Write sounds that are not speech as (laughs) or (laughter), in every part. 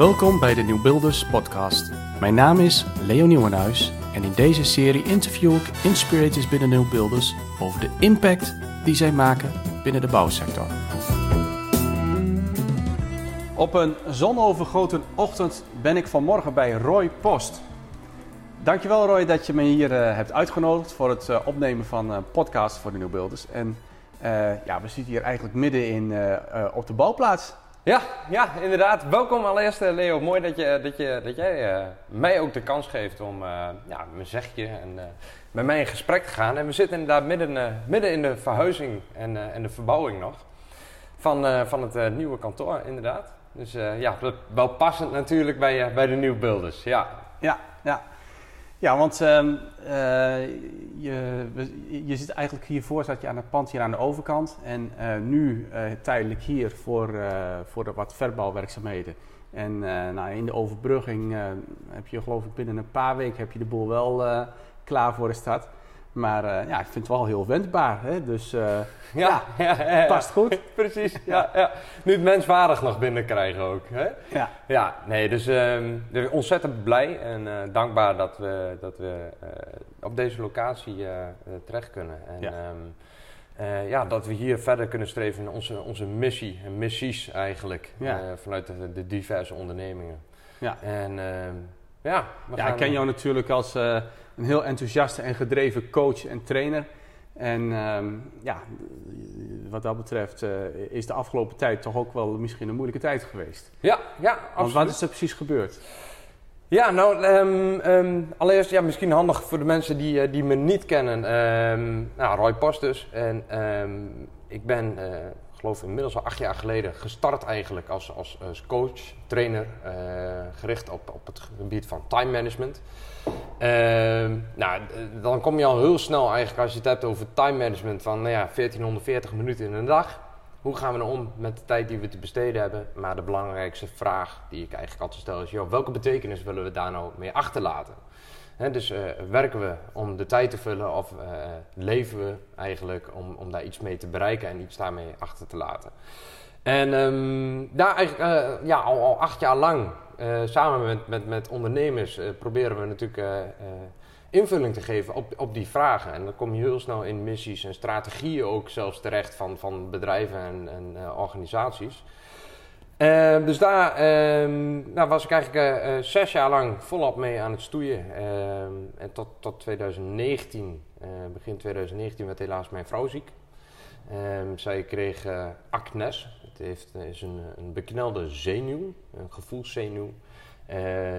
Welkom bij de Nieuwbuilders podcast. Mijn naam is Leo Nieuwenhuis en in deze serie interview ik inspirators binnen Nieuwbuilders over de impact die zij maken binnen de bouwsector. Op een zonovergoten ochtend ben ik vanmorgen bij Roy Post. Dankjewel Roy dat je me hier uh, hebt uitgenodigd voor het uh, opnemen van een podcast voor de Nieuwbuilders. En uh, ja, we zitten hier eigenlijk midden in, op de bouwplaats. Ja, ja, inderdaad. Welkom allereerst Leo. Mooi dat, je, dat, je, dat jij mij ook de kans geeft om ja, mijn zegje en met mij in gesprek te gaan. En we zitten inderdaad midden, midden in de verhuizing en, en de verbouwing nog van, van het nieuwe kantoor inderdaad. Dus ja, wel passend natuurlijk bij, bij de nieuwbuilders. Ja, ja, ja. Ja, want uh, uh, je, je zit eigenlijk hiervoor, zat je aan het pand hier aan de overkant. En uh, nu eh, tijdelijk hier voor, voor de wat verbouwwerkzaamheden. En nou, in de overbrugging heb je geloof ik binnen een paar weken heb je de boel wel klaar voor de stad. Maar uh, ja, ik vind het wel heel wendbaar. Hè? Dus (laughs) uh, ja, ja, ja, past goed. (laughs) Precies. Ja, ja. Nu het menswaardig nog binnenkrijgen ook. Hè? Ja. ja, nee, dus um, ontzettend blij en uh, dankbaar dat we, dat we op deze locatie terecht kunnen. En ja. Um, ja, dat we hier verder kunnen streven in onze, onze missie en missies eigenlijk. vanuit de, de, diverse ondernemingen. Ja. En ja, ja ik ken jou natuurlijk als een heel enthousiaste en gedreven coach en trainer. En um, ja, wat dat betreft uh, is de afgelopen tijd toch ook wel misschien een moeilijke tijd geweest. Ja, ja, absoluut. Want wat is er precies gebeurd? Ja, nou, um, um, allereerst ja, misschien handig voor de mensen die, uh, die me niet kennen. nou, Roy Post dus. En ik ben, geloof inmiddels al acht jaar geleden gestart eigenlijk als, als, als coach, trainer, gericht op, op het gebied van time management. Uh, nou, dan kom je al heel snel eigenlijk als je het hebt over time management van nou ja, 1440 minuten in een dag. Hoe gaan we nou om met de tijd die we te besteden hebben? Maar de belangrijkste vraag die ik eigenlijk altijd stel is: joh, welke betekenis willen we daar nou mee achterlaten? Dus uh, werken we om de tijd te vullen of uh, leven we eigenlijk om, om daar iets mee te bereiken en iets daarmee achter te laten? En daar eigenlijk uh, ja, al, al acht jaar lang samen met, met, met ondernemers proberen we natuurlijk invulling te geven op, op die vragen. En dan kom je heel snel in missies en strategieën ook zelfs terecht van, van bedrijven en, en organisaties. Dus daar ehm, nou was ik eigenlijk zes jaar lang volop mee aan het stoeien. Ehm, en tot, tot 2019, begin 2019, werd helaas mijn vrouw ziek. Zij kreeg acnes, heeft, eh, is een, een beknelde zenuw, een gevoelszenuw.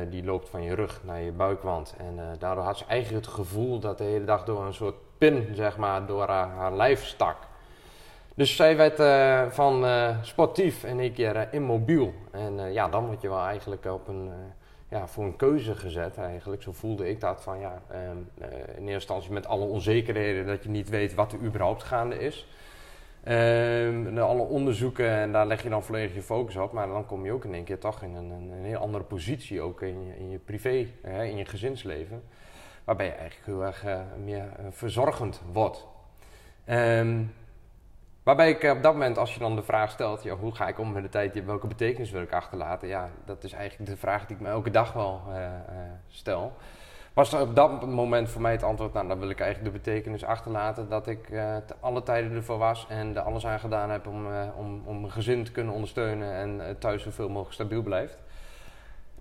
Die loopt van je rug naar je buikwand. En daardoor had ze eigenlijk het gevoel dat de hele dag door een soort pin, zeg maar, door haar lijf stak. Dus zij werd uh, van sportief in één keer immobiel. En ja, dan word je wel eigenlijk op een, ja, voor een keuze gezet eigenlijk. Zo voelde ik dat van ja, ehm, in eerste instantie met alle onzekerheden dat je niet weet wat er überhaupt gaande is. Um, alle onderzoeken en daar leg je dan volledig je focus op. Maar dan kom je ook in één keer toch in een, een, heel andere positie, ook in je, in je privé, hè, in je gezinsleven. Waarbij je eigenlijk heel erg meer verzorgend wordt. Um, waarbij ik op dat moment, als je dan de vraag stelt, ja, hoe ga ik om met de tijd, welke betekenis wil ik achterlaten? Ja, dat is eigenlijk de vraag die ik me elke dag wel uh, stel was er op dat moment voor mij het antwoord, nou dan wil ik eigenlijk de betekenis achterlaten dat ik uh, alle tijden ervoor was en er alles aan gedaan heb om, om, om mijn gezin te kunnen ondersteunen en thuis zoveel mogelijk stabiel blijft.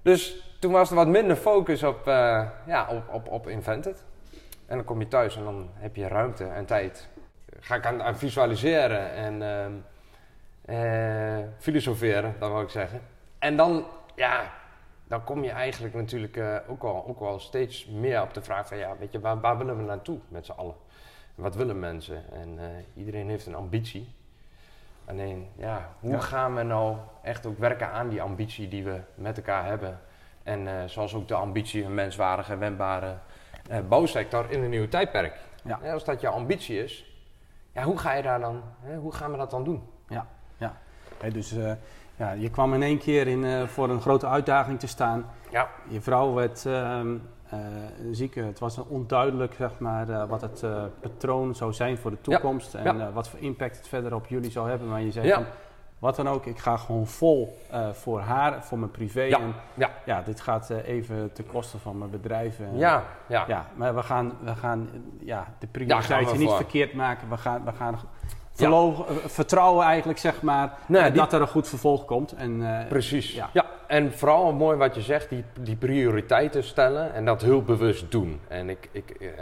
Dus toen was er wat minder focus op, ja, op, op, op Invented. En dan kom je thuis en dan heb je ruimte en tijd. Ga ik aan, aan visualiseren en ehm, filosoferen, dat wil ik zeggen. En dan, ja, dan kom je eigenlijk natuurlijk uh, ook, wel, ook wel steeds meer op de vraag van ja, weet je, waar, waar willen we naartoe met z'n allen? Wat willen mensen? En uh, iedereen heeft een ambitie. Alleen, ja, hoe gaan we nou echt ook werken aan die ambitie die we met elkaar hebben? En zoals ook de ambitie een menswaardige, wendbare bouwsector in een nieuw tijdperk. Ja. als dat je ambitie is, ja, hoe ga je daar dan, hè, hoe gaan we dat dan doen? Ja, ja. Hey, dus ja, je kwam in één keer in, uh, voor een grote uitdaging te staan. Ja. Je vrouw werd uh, ziek. Het was onduidelijk zeg maar, wat het patroon zou zijn voor de toekomst. Ja. En ja. wat voor impact het verder op jullie zou hebben. Maar je zei van, wat dan ook. Ik ga gewoon vol eh, voor haar, voor mijn privé. Ja, En ja. ja, dit gaat eh, even ten koste van mijn bedrijf. eh. Ja, ja. ja, maar we gaan, we gaan ja, de prioriteiten niet verkeerd maken. We gaan, we gaan eh, vertrouwen eigenlijk, zeg maar, Nee, die- dat er een goed vervolg komt. En, Precies. Ja. Ja. en vooral mooi wat je zegt, die, die prioriteiten stellen en dat heel bewust doen. En ik, ik, eh,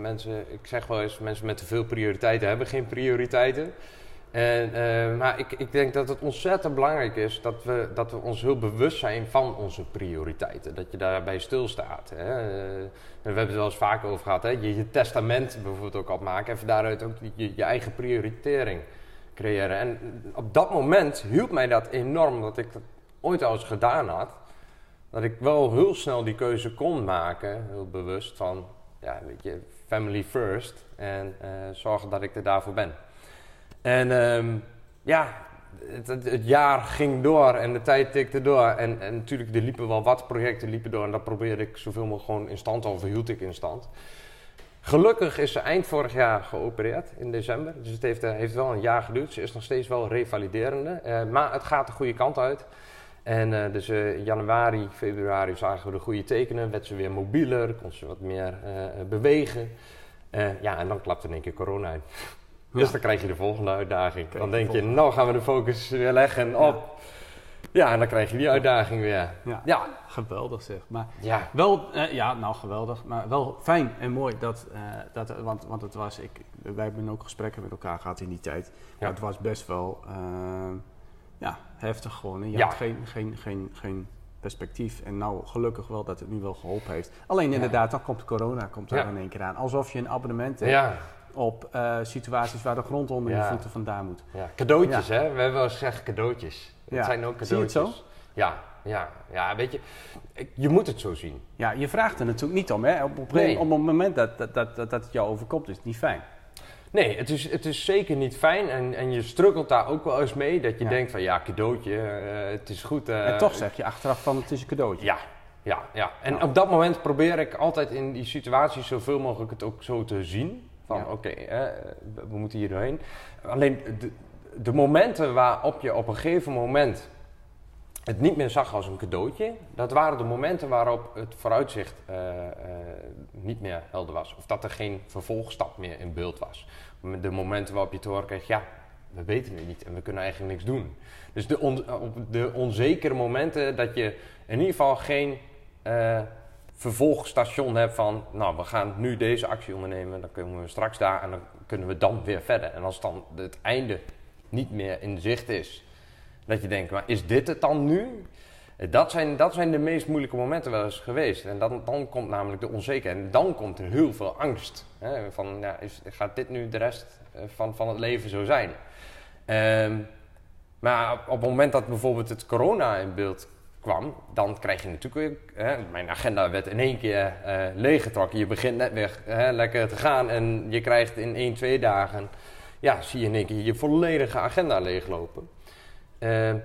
mensen, ik zeg wel eens, mensen met te veel prioriteiten hebben geen prioriteiten. En, eh, maar ik, ik denk dat het ontzettend belangrijk is dat we, dat we ons heel bewust zijn van onze prioriteiten. Dat je daarbij stilstaat. Hè. Eh, we hebben het wel eens vaker over gehad. Hè. Je, je testament bijvoorbeeld ook opmaken en van daaruit ook je, eigen prioritering creëren. En op dat moment hielp mij dat enorm, dat ik dat ooit al eens gedaan had. Dat ik wel heel snel die keuze kon maken, heel bewust van, ja, weet je, family first. En eh, zorgen dat ik er daarvoor ben. En ehm, ja, het, jaar ging door en de tijd tikte door. En, en natuurlijk, er liepen wel wat projecten liepen door. En dat probeerde ik zoveel mogelijk gewoon in stand, of hield ik in stand. Gelukkig is ze eind vorig jaar geopereerd in december. Dus het heeft, eh, heeft wel een jaar geduurd. Ze is nog steeds wel revaliderende. eh, maar het gaat de goede kant uit. En eh, dus in januari, februari zagen we de goede tekenen. Werd ze weer mobieler, kon ze wat meer bewegen. Ja, en dan klapt in één keer corona uit. Dus dan krijg je de volgende uitdaging. Dan denk de je, nou gaan we de focus weer leggen op. Ja, en dan krijg je die uitdaging weer. ja, Ja, geweldig zeg. Maar ja, Wel, eh, ja, nou geweldig, maar wel fijn en mooi dat, eh, dat want, want het was, ik, wij hebben ook gesprekken met elkaar gehad in die tijd, maar het was best wel, eh, ja, heftig gewoon. Je Ja. had geen, geen, geen, geen perspectief en nou gelukkig wel dat het nu wel geholpen heeft. Alleen inderdaad, dan komt corona komt er in één keer aan, alsof je een abonnement hebt ja, op eh, situaties waar de grond onder je voeten vandaan moet. ja. Cadeautjes, hè? We hebben wel eens gezegd cadeautjes. Het zijn ook Zie je cadeautjes. het Ja, ja, ja, weet je, je moet het zo zien. Ja, je vraagt er natuurlijk niet om, hè. Op, op, Nee. op het moment dat, dat, dat, dat, het jou overkomt, is het niet fijn. Nee, het is, het is zeker niet fijn en, en je struggelt daar ook wel eens mee. Dat je Ja. denkt van ja, cadeautje, eh, het is goed. eh, en toch zeg je achteraf van het is een cadeautje. Ja, ja, ja. En op dat moment probeer ik altijd in die situaties zoveel mogelijk het ook zo te zien. Van Ja. oké, we moeten hier doorheen. Alleen de, de momenten waarop je op een gegeven moment het niet meer zag als een cadeautje, dat waren de momenten waarop het vooruitzicht eh, eh, niet meer helder was. Of dat er geen vervolgstap meer in beeld was. De momenten waarop je te horen kreeg, ja, we weten het niet en we kunnen eigenlijk niks doen. Dus de, on- op de onzekere momenten dat je in ieder geval geen eh, vervolgstation hebt van, nou, we gaan nu deze actie ondernemen, dan kunnen we straks daar en dan kunnen we dan weer verder. En als dan het einde niet meer in zicht is, dat je denkt, maar is dit het dan nu? Dat zijn, dat zijn de meest moeilijke momenten wel eens geweest. En dan, dan komt namelijk de onzekerheid. En dan komt er heel veel angst. Hè? Van, ja, is, gaat dit nu de rest eh, van, van het leven zo zijn? Ehm, maar op het moment dat bijvoorbeeld het corona in beeld kwam, dan krijg je natuurlijk. Hè, mijn agenda werd in één keer eh, leeggetrokken. Je begint net weer hè, lekker te gaan en je krijgt in één, twee dagen... Ja, zie je in één keer je volledige agenda leeglopen. Ehm,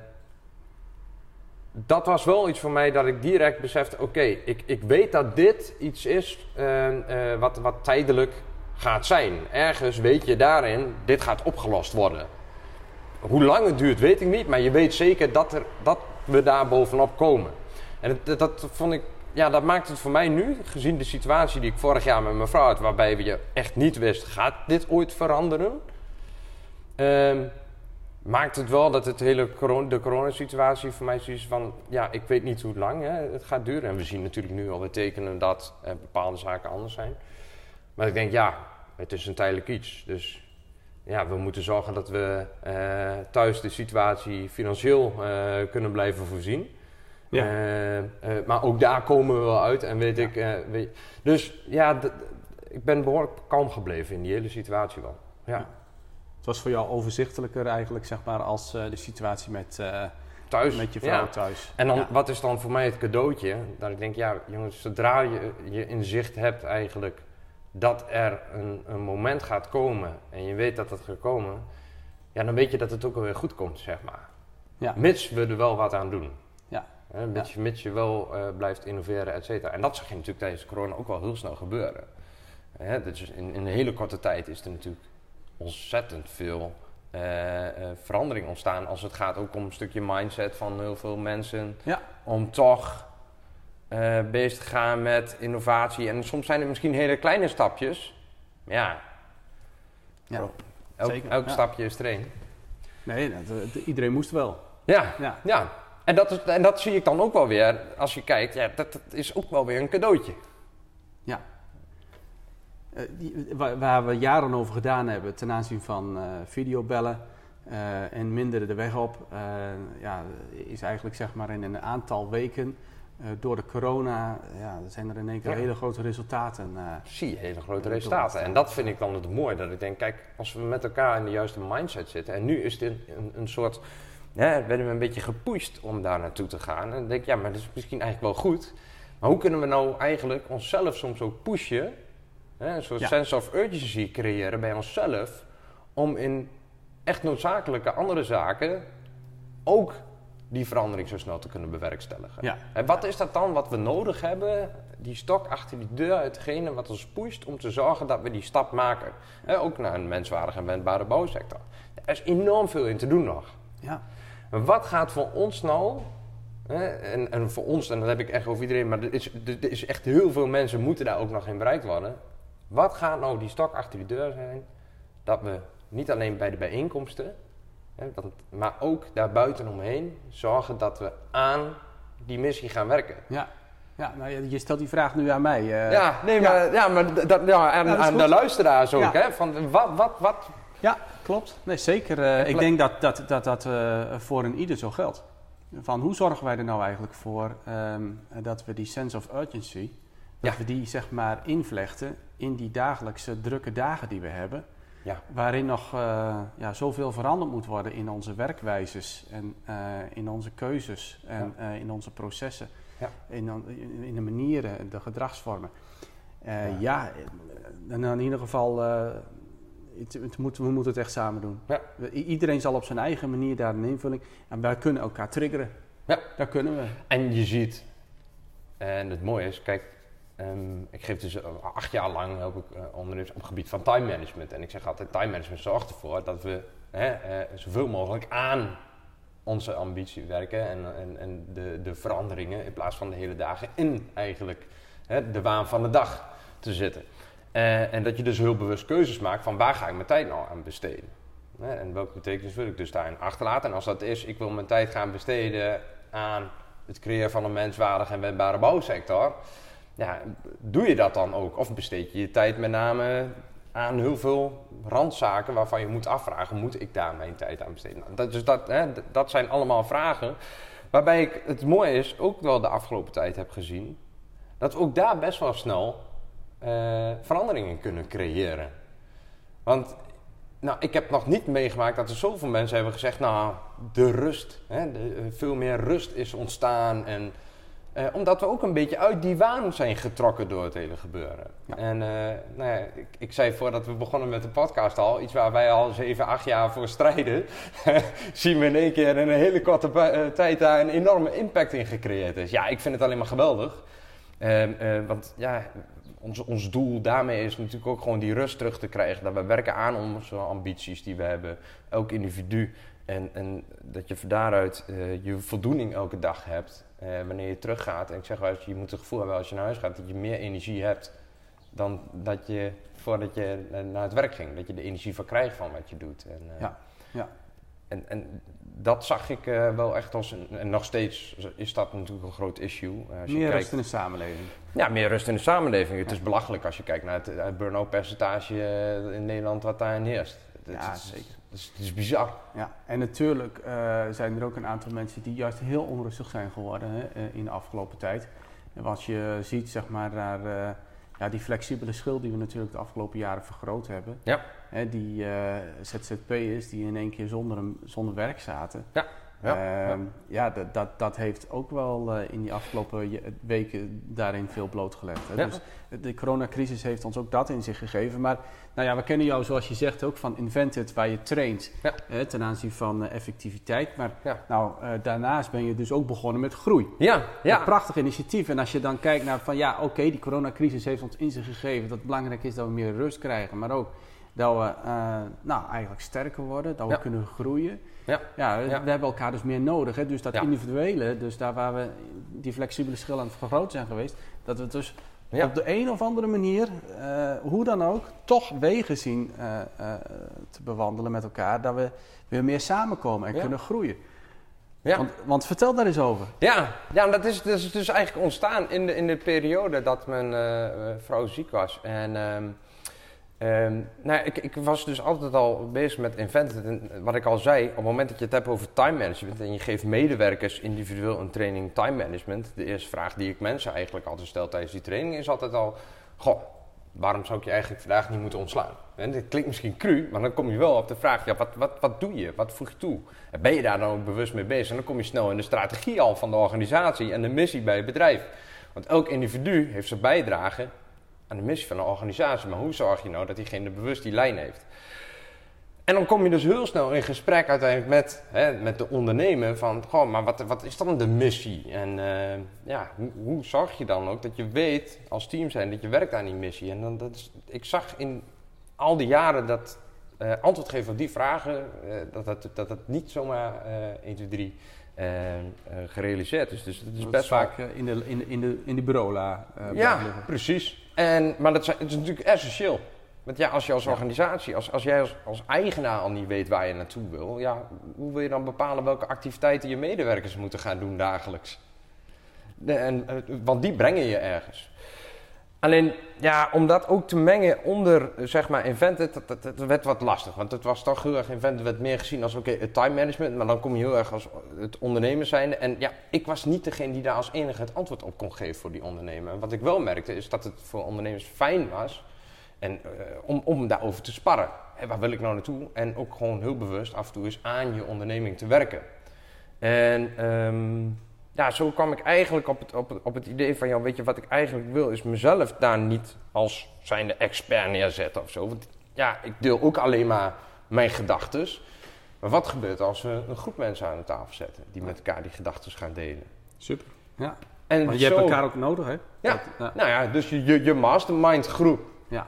dat was wel iets voor mij dat ik direct besefte: oké, ik, ik weet dat dit iets is eh, eh, wat, wat tijdelijk gaat zijn. Ergens weet je daarin, dit gaat opgelost worden. Hoe lang het duurt, weet ik niet, maar je weet zeker dat, er, dat we daar bovenop komen. En dat, dat vond ik, ja, dat maakt het voor mij nu, gezien de situatie die ik vorig jaar met mijn vrouw had, waarbij we je echt niet wist: gaat dit ooit veranderen? Ehm, maakt het wel dat het hele corona, de coronasituatie voor mij is van, ja, ik weet niet hoe lang hè, het gaat duren. En we zien natuurlijk nu alweer tekenen dat eh, bepaalde zaken anders zijn. Maar ik denk, ja, het is een tijdelijk iets. Dus ja, we moeten zorgen dat we eh, thuis de situatie financieel eh, kunnen blijven voorzien. Ja. Eh, maar ook daar komen we wel uit. En weet Ja. ik, weet, dus ja, ik ben behoorlijk kalm gebleven in die hele situatie wel. Ja. Het was voor jou overzichtelijker eigenlijk, zeg maar, als de situatie met, Thuis. met je vrouw ja. thuis. En dan, Ja. wat is dan voor mij het cadeautje? Dat ik denk, ja, jongens, zodra je, je in zicht hebt eigenlijk dat er een, een moment gaat komen en je weet dat het gaat komen, ja, dan weet je dat het ook alweer goed komt, zeg maar. Ja. Mits we er wel wat aan doen. Ja. Hè, mits, je- mits je wel eh, blijft innoveren, et cetera. En dat zag je natuurlijk tijdens corona ook wel heel snel gebeuren. Hè, dus in, in een hele korte tijd is er natuurlijk ontzettend veel eh, eh, verandering ontstaan als het gaat ook om een stukje mindset van heel veel mensen. Ja. Om toch eh, bezig gaan met innovatie. En soms zijn het misschien hele kleine stapjes. Maar ja, Ja, elk, zeker, elk ja. stapje is er één. nee, dat, eh, iedereen moest wel. Ja, Ja, ja. En dat, is, en dat zie ik dan ook wel weer, als je kijkt, ja, dat, dat is ook wel weer een cadeautje. ja. Eh, die, waar, waar we jaren over gedaan hebben ten aanzien van eh, videobellen en minder de weg op, ja, is eigenlijk zeg maar in een aantal weken eh, door de corona, ja, zijn er in één keer Ja. hele grote resultaten. eh, zie je hele grote resultaten. En dat vind ik dan het mooie. Dat ik denk, kijk, als we met elkaar in de juiste mindset zitten. En nu is dit een, een soort. Ja, werden we een beetje gepusht om daar naartoe te gaan. En dan denk ik, ja, maar dat is misschien eigenlijk wel goed. Maar hoe kunnen we nou eigenlijk onszelf soms ook pushen? Hè, een soort Ja. sense of urgency creëren bij onszelf. Om in echt noodzakelijke andere zaken ook die verandering zo snel te kunnen bewerkstelligen. ja. En wat is dat dan wat we nodig hebben? Die stok achter die deur, hetgene wat ons pusht om te zorgen dat we die stap maken. Hè, ook naar een menswaardige en wendbare bouwsector. Er is enorm veel in te doen nog. ja. Wat gaat voor ons nou, hè, en, en voor ons, en dat heb ik echt over iedereen, maar er is, er is echt heel veel mensen moeten daar ook nog in bereikt worden. Wat gaat nou die stok achter die deur zijn? Dat we niet alleen bij de bijeenkomsten, hè, want- maar ook daarbuiten omheen zorgen dat we aan die missie gaan werken. Ja, ja nou, je je stelt die vraag nu aan mij. eh. ja, nee, maar, ja. maar dat, ja, aan, aan de luisteraars ook. Ja. Hè, van wat, wat, wat, Ja, klopt. Nee, zeker. Eh, ik denk dat dat, dat, dat eh, voor een ieder zo geldt. Van hoe zorgen wij er nou eigenlijk voor ehm, dat we die sense of urgency, dat we die zeg maar invlechten in die dagelijkse drukke dagen die we hebben. Ja. Waarin nog eh, ja, zoveel veranderd moet worden in onze werkwijzes en eh, in onze keuzes en eh, in onze processen. Ja. In, in, de manieren, de gedragsvormen. Ja. en in ieder geval, het, het moet, we moeten het echt samen doen. Iedereen zal op zijn eigen manier daar een invulling. En wij kunnen elkaar triggeren. Ja. Daar kunnen we. En je ziet, en het mooie is, kijk, ehm, ik geef dus eh, acht jaar lang help ik eh, ondernemers op het gebied van time management. En ik zeg altijd, time management zorgt ervoor dat we hè, eh, zoveel mogelijk aan onze ambitie werken en, en, en de, de veranderingen in plaats van de hele dagen in eigenlijk hè, de waan van de dag te zitten. En dat je dus heel bewust keuzes maakt van waar ga ik mijn tijd nou aan besteden. En welke betekenis wil ik dus daarin achterlaten. En als dat is, ik wil mijn tijd gaan besteden aan het creëren van een menswaardige en wendbare bouwsector. Ja, doe je dat dan ook? Of besteed je je tijd met name aan heel veel randzaken waarvan je moet afvragen, moet ik daar mijn tijd aan besteden? Nou, dat, dus dat, hè, dat zijn allemaal vragen waarbij ik het mooie is, ook wel de afgelopen tijd heb gezien, dat we ook daar best wel snel eh, veranderingen kunnen creëren. Want nou, ik heb nog niet meegemaakt dat er zoveel mensen hebben gezegd, nou, de rust, hè, eh, veel meer rust is ontstaan. En, eh, omdat we ook een beetje uit die waan zijn getrokken door het hele gebeuren. Ja. En eh, nou ja, ik, ik zei voordat we begonnen met de podcast al, iets waar wij al 7, 8 jaar voor strijden, (laughs) zien we in één keer in een hele korte eh, tijd daar een enorme impact in gecreëerd is. Ja, ik vind het alleen maar geweldig. Ehm, eh, want ja, ons, ons doel daarmee is natuurlijk ook gewoon die rust terug te krijgen. Dat we werken aan onze ambities die we hebben, elk individu. En, en dat je van daaruit je voldoening elke dag hebt. Eh, wanneer je teruggaat. En ik zeg wel eens, je moet het gevoel hebben als je naar huis gaat dat je meer energie hebt dan dat je voordat je naar het werk ging. Dat je de energie van krijgt van wat je doet. En, eh, Ja, ja. En, en dat zag ik eh, wel echt als een. En nog steeds is dat natuurlijk een groot issue. als je Meer kijkt, rust in de samenleving. ja, meer rust in de samenleving. Het is belachelijk als je kijkt naar het, burn-out percentage in Nederland wat daarin heerst. Het, Ja, het zeker. Het is, het is bizar. Ja, en natuurlijk eh, zijn er ook een aantal mensen die juist heel onrustig zijn geworden hè, eh, in de afgelopen tijd. En wat je ziet, zeg maar, naar eh, ja, die flexibele schil die we natuurlijk de afgelopen jaren vergroot hebben. Ja. Hè, die eh, ZZP'ers die in één keer zonder, een, zonder werk zaten. Ja, ja, Ehm, ja, dat, dat, dat heeft ook wel in die afgelopen weken daarin veel blootgelegd. Hè. Ja. Dus de coronacrisis heeft ons ook dat in zich gegeven. Maar nou ja, we kennen jou, zoals je zegt, ook van Invented, waar je traint Ja. ten aanzien van eh, effectiviteit. Maar Ja. nou, eh, daarnaast ben je dus ook begonnen met groei. Ja, ja. Een prachtig initiatief. En als je dan kijkt naar van ja, oké, die coronacrisis heeft ons in zich gegeven dat het belangrijk is dat we meer rust krijgen. Maar ook Dat we eh, nou, eigenlijk sterker worden, dat we Ja. kunnen groeien. Ja. Ja, we Ja. hebben elkaar dus meer nodig. Hè? Dus dat individuele, dus daar waar we die flexibele schil aan het vergroten zijn geweest, dat we dus Ja. op de een of andere manier, eh, hoe dan ook, toch wegen zien eh, eh, te bewandelen met elkaar, dat we weer meer samenkomen en Ja. kunnen groeien. Ja. Want, want vertel daar eens over. Ja, ja dat, is, dat is dus eigenlijk ontstaan in de, in de periode dat mijn vrouw ziek was. En ehm, nou, ik, ik was dus altijd al bezig met Invented. En wat ik al zei, op het moment dat je het hebt over time management en je geeft medewerkers individueel een training time management, de eerste vraag die ik mensen eigenlijk altijd stel tijdens die training is altijd al: Goh, waarom zou ik je eigenlijk vandaag niet moeten ontslaan? En dit klinkt misschien cru, maar dan kom je wel op de vraag: ja, wat, wat, wat doe je? Wat voeg je toe? En ben je daar dan ook bewust mee bezig? En dan kom je snel in de strategie al van de organisatie en de missie bij het bedrijf. Want elk individu heeft zijn bijdrage aan de missie van de organisatie. Maar hoe zorg je nou dat diegene bewust die lijn heeft? En dan kom je dus heel snel in gesprek uiteindelijk met, hè, met de ondernemer van, goh, maar wat, wat is dan de missie? En eh, ja, hoe, hoe zorg je dan ook dat je weet als team zijn dat je werkt aan die missie? En dan, dat is, ik zag in al die jaren dat eh, antwoord geven op die vragen, eh, dat, het, dat het niet zomaar eh 1, 2, 3 eh, eh, gerealiseerd is. Dus het is Dat best vaak in de, in in de, in de bureaula ja, precies. En, maar dat is, het is natuurlijk essentieel. Want ja, als je als organisatie, als, als jij als, als eigenaar al niet weet waar je naartoe wil, ja, hoe wil je dan bepalen welke activiteiten je medewerkers moeten gaan doen dagelijks? De, en, eh, want die brengen je ergens. Alleen, ja, om dat ook te mengen onder, zeg maar, Invented, dat, werd wat lastig. Want het was toch heel erg, Invented werd meer gezien als, oké, het time management. Maar dan kom je heel erg als het ondernemer zijnde. En ja, ik was niet degene die daar als enige het antwoord op kon geven voor die ondernemer. Wat ik wel merkte, is dat het voor ondernemers fijn was en, eh, om, om daarover te sparren. Hé, waar wil ik nou naartoe? En ook gewoon heel bewust af en toe eens aan je onderneming te werken. En ehm, ja, zo kwam ik eigenlijk op het, op, het, op het idee van, ja, weet je, wat ik eigenlijk wil, is mezelf daar niet als zijnde expert neerzetten of zo. Want ja, ik deel ook alleen maar mijn gedachten. Maar wat gebeurt als we een groep mensen aan de tafel zetten die met elkaar die gedachten gaan delen? Super. Ja. En Want je hebt elkaar ook nodig, hè? Ja. Dat- ja. Nou ja, dus je, je, je mastermind groep. Ja.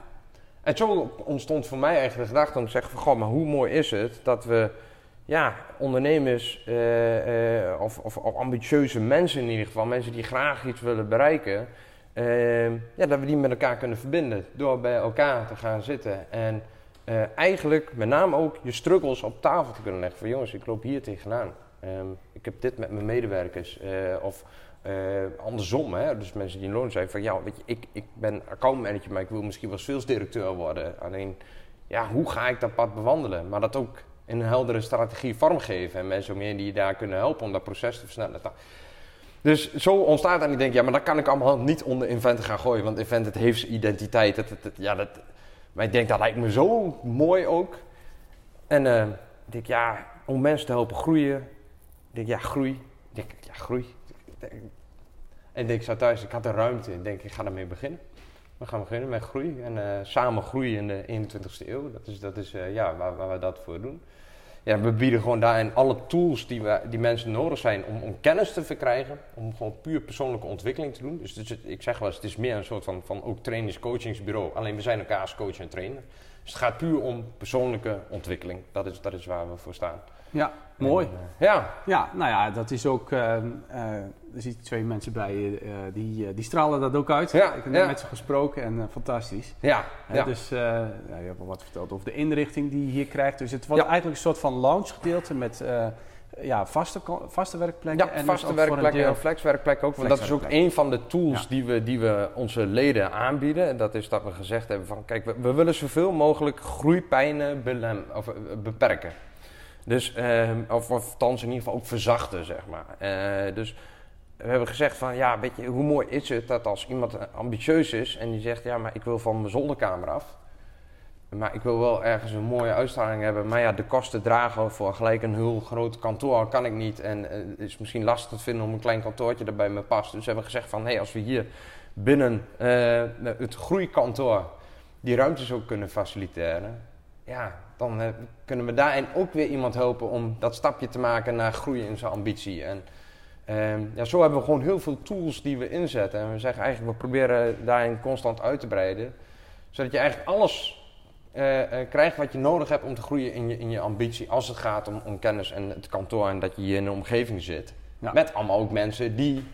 En zo ontstond voor mij eigenlijk de gedachte om te zeggen van... Goh, maar hoe mooi is het dat we ja, ondernemers eh, eh, of, of, of ambitieuze mensen in ieder geval... mensen die graag iets willen bereiken... eh, ja, dat we die met elkaar kunnen verbinden door bij elkaar te gaan zitten. En eigenlijk met name ook je struggles op tafel te kunnen leggen. Van jongens, ik loop hier tegenaan. Ehm, ik heb dit met mijn medewerkers. of andersom, hè? dus mensen die in loon zijn van ja, weet je, ik, ik ben accountmanager, maar ik wil misschien wel salesdirecteur worden. Alleen, ja, hoe ga ik dat pad bewandelen? Maar dat ook een heldere strategie vormgeven en mensen om je die je daar kunnen helpen om dat proces te versnellen. Dus zo ontstaat en ik denk, ja, maar dat kan ik allemaal niet onder Invented gaan gooien, want Invented heeft zijn identiteit. Dat, ja, dat, maar ik denk, dat lijkt me zo mooi ook. En eh, ik denk, ja, om mensen te helpen groeien. Ik denk, ja, groei. Ik denk, ja, groei. En ik denk, zat thuis, ik had de ruimte. Ik denk, ik ga ermee beginnen. We gaan beginnen met groei. En eh, samen groeien in de 21ste eeuw. Dat is, dat is eh, ja, waar, waar we dat voor doen. Ja, we bieden gewoon daarin alle tools die, we, die mensen nodig zijn om, om kennis te verkrijgen. Om gewoon puur persoonlijke ontwikkeling te doen. Dus, het ik zeg wel eens, het is meer een soort van, van ook trainings, coachingsbureau. Alleen we zijn elkaars coach en trainer. Dus het gaat puur om persoonlijke ontwikkeling. Dat is, dat is waar we voor staan. Ja, mooi. En, eh, ja, Ja, nou ja, dat is ook. eh, eh, er zitten twee mensen bij je, eh, die, eh, die stralen dat ook uit. Ja, ik heb net ja. met ze gesproken en eh, fantastisch. ja, ja. Dus ja, je hebt al wat verteld over de inrichting die je hier krijgt. Dus het wordt eigenlijk een soort van lounge gedeelte met ja, vaste, vaste werkplekken. Ja, en dus vaste een werkplekken en flexwerkplekken ook. Want dat is ook een van de tools Ja. die, we, die we onze leden aanbieden. En dat is dat we gezegd hebben van... Kijk, we, we willen zoveel mogelijk groeipijnen belem, of, beperken. Dus, ehm, of, of althans in ieder geval ook verzachten, zeg maar. Eh, dus we hebben gezegd van... Ja, weet je, hoe mooi is het dat als iemand ambitieus is... en die zegt, ja, maar ik wil van mijn zolderkamer af... Maar ik wil wel ergens een mooie uitstraling hebben. Maar ja, de kosten dragen voor gelijk een heel groot kantoor kan ik niet. En eh, het is misschien lastig te vinden om een klein kantoortje dat bij me past. Dus we hebben gezegd van, hé, als we hier binnen eh, het groeikantoor die ruimtes ook kunnen faciliteren. Ja, dan eh, kunnen we daarin ook weer iemand helpen om dat stapje te maken naar groei in zijn ambitie. En ehm, ja, zo hebben we gewoon heel veel tools die we inzetten. En we zeggen eigenlijk, we proberen daarin constant uit te breiden. Zodat je eigenlijk alles eh, eh, krijgt wat je nodig hebt om te groeien in je, in je ambitie. Als het gaat om, om kennis en het kantoor en dat je hier in een omgeving zit. Ja. Met allemaal ook mensen die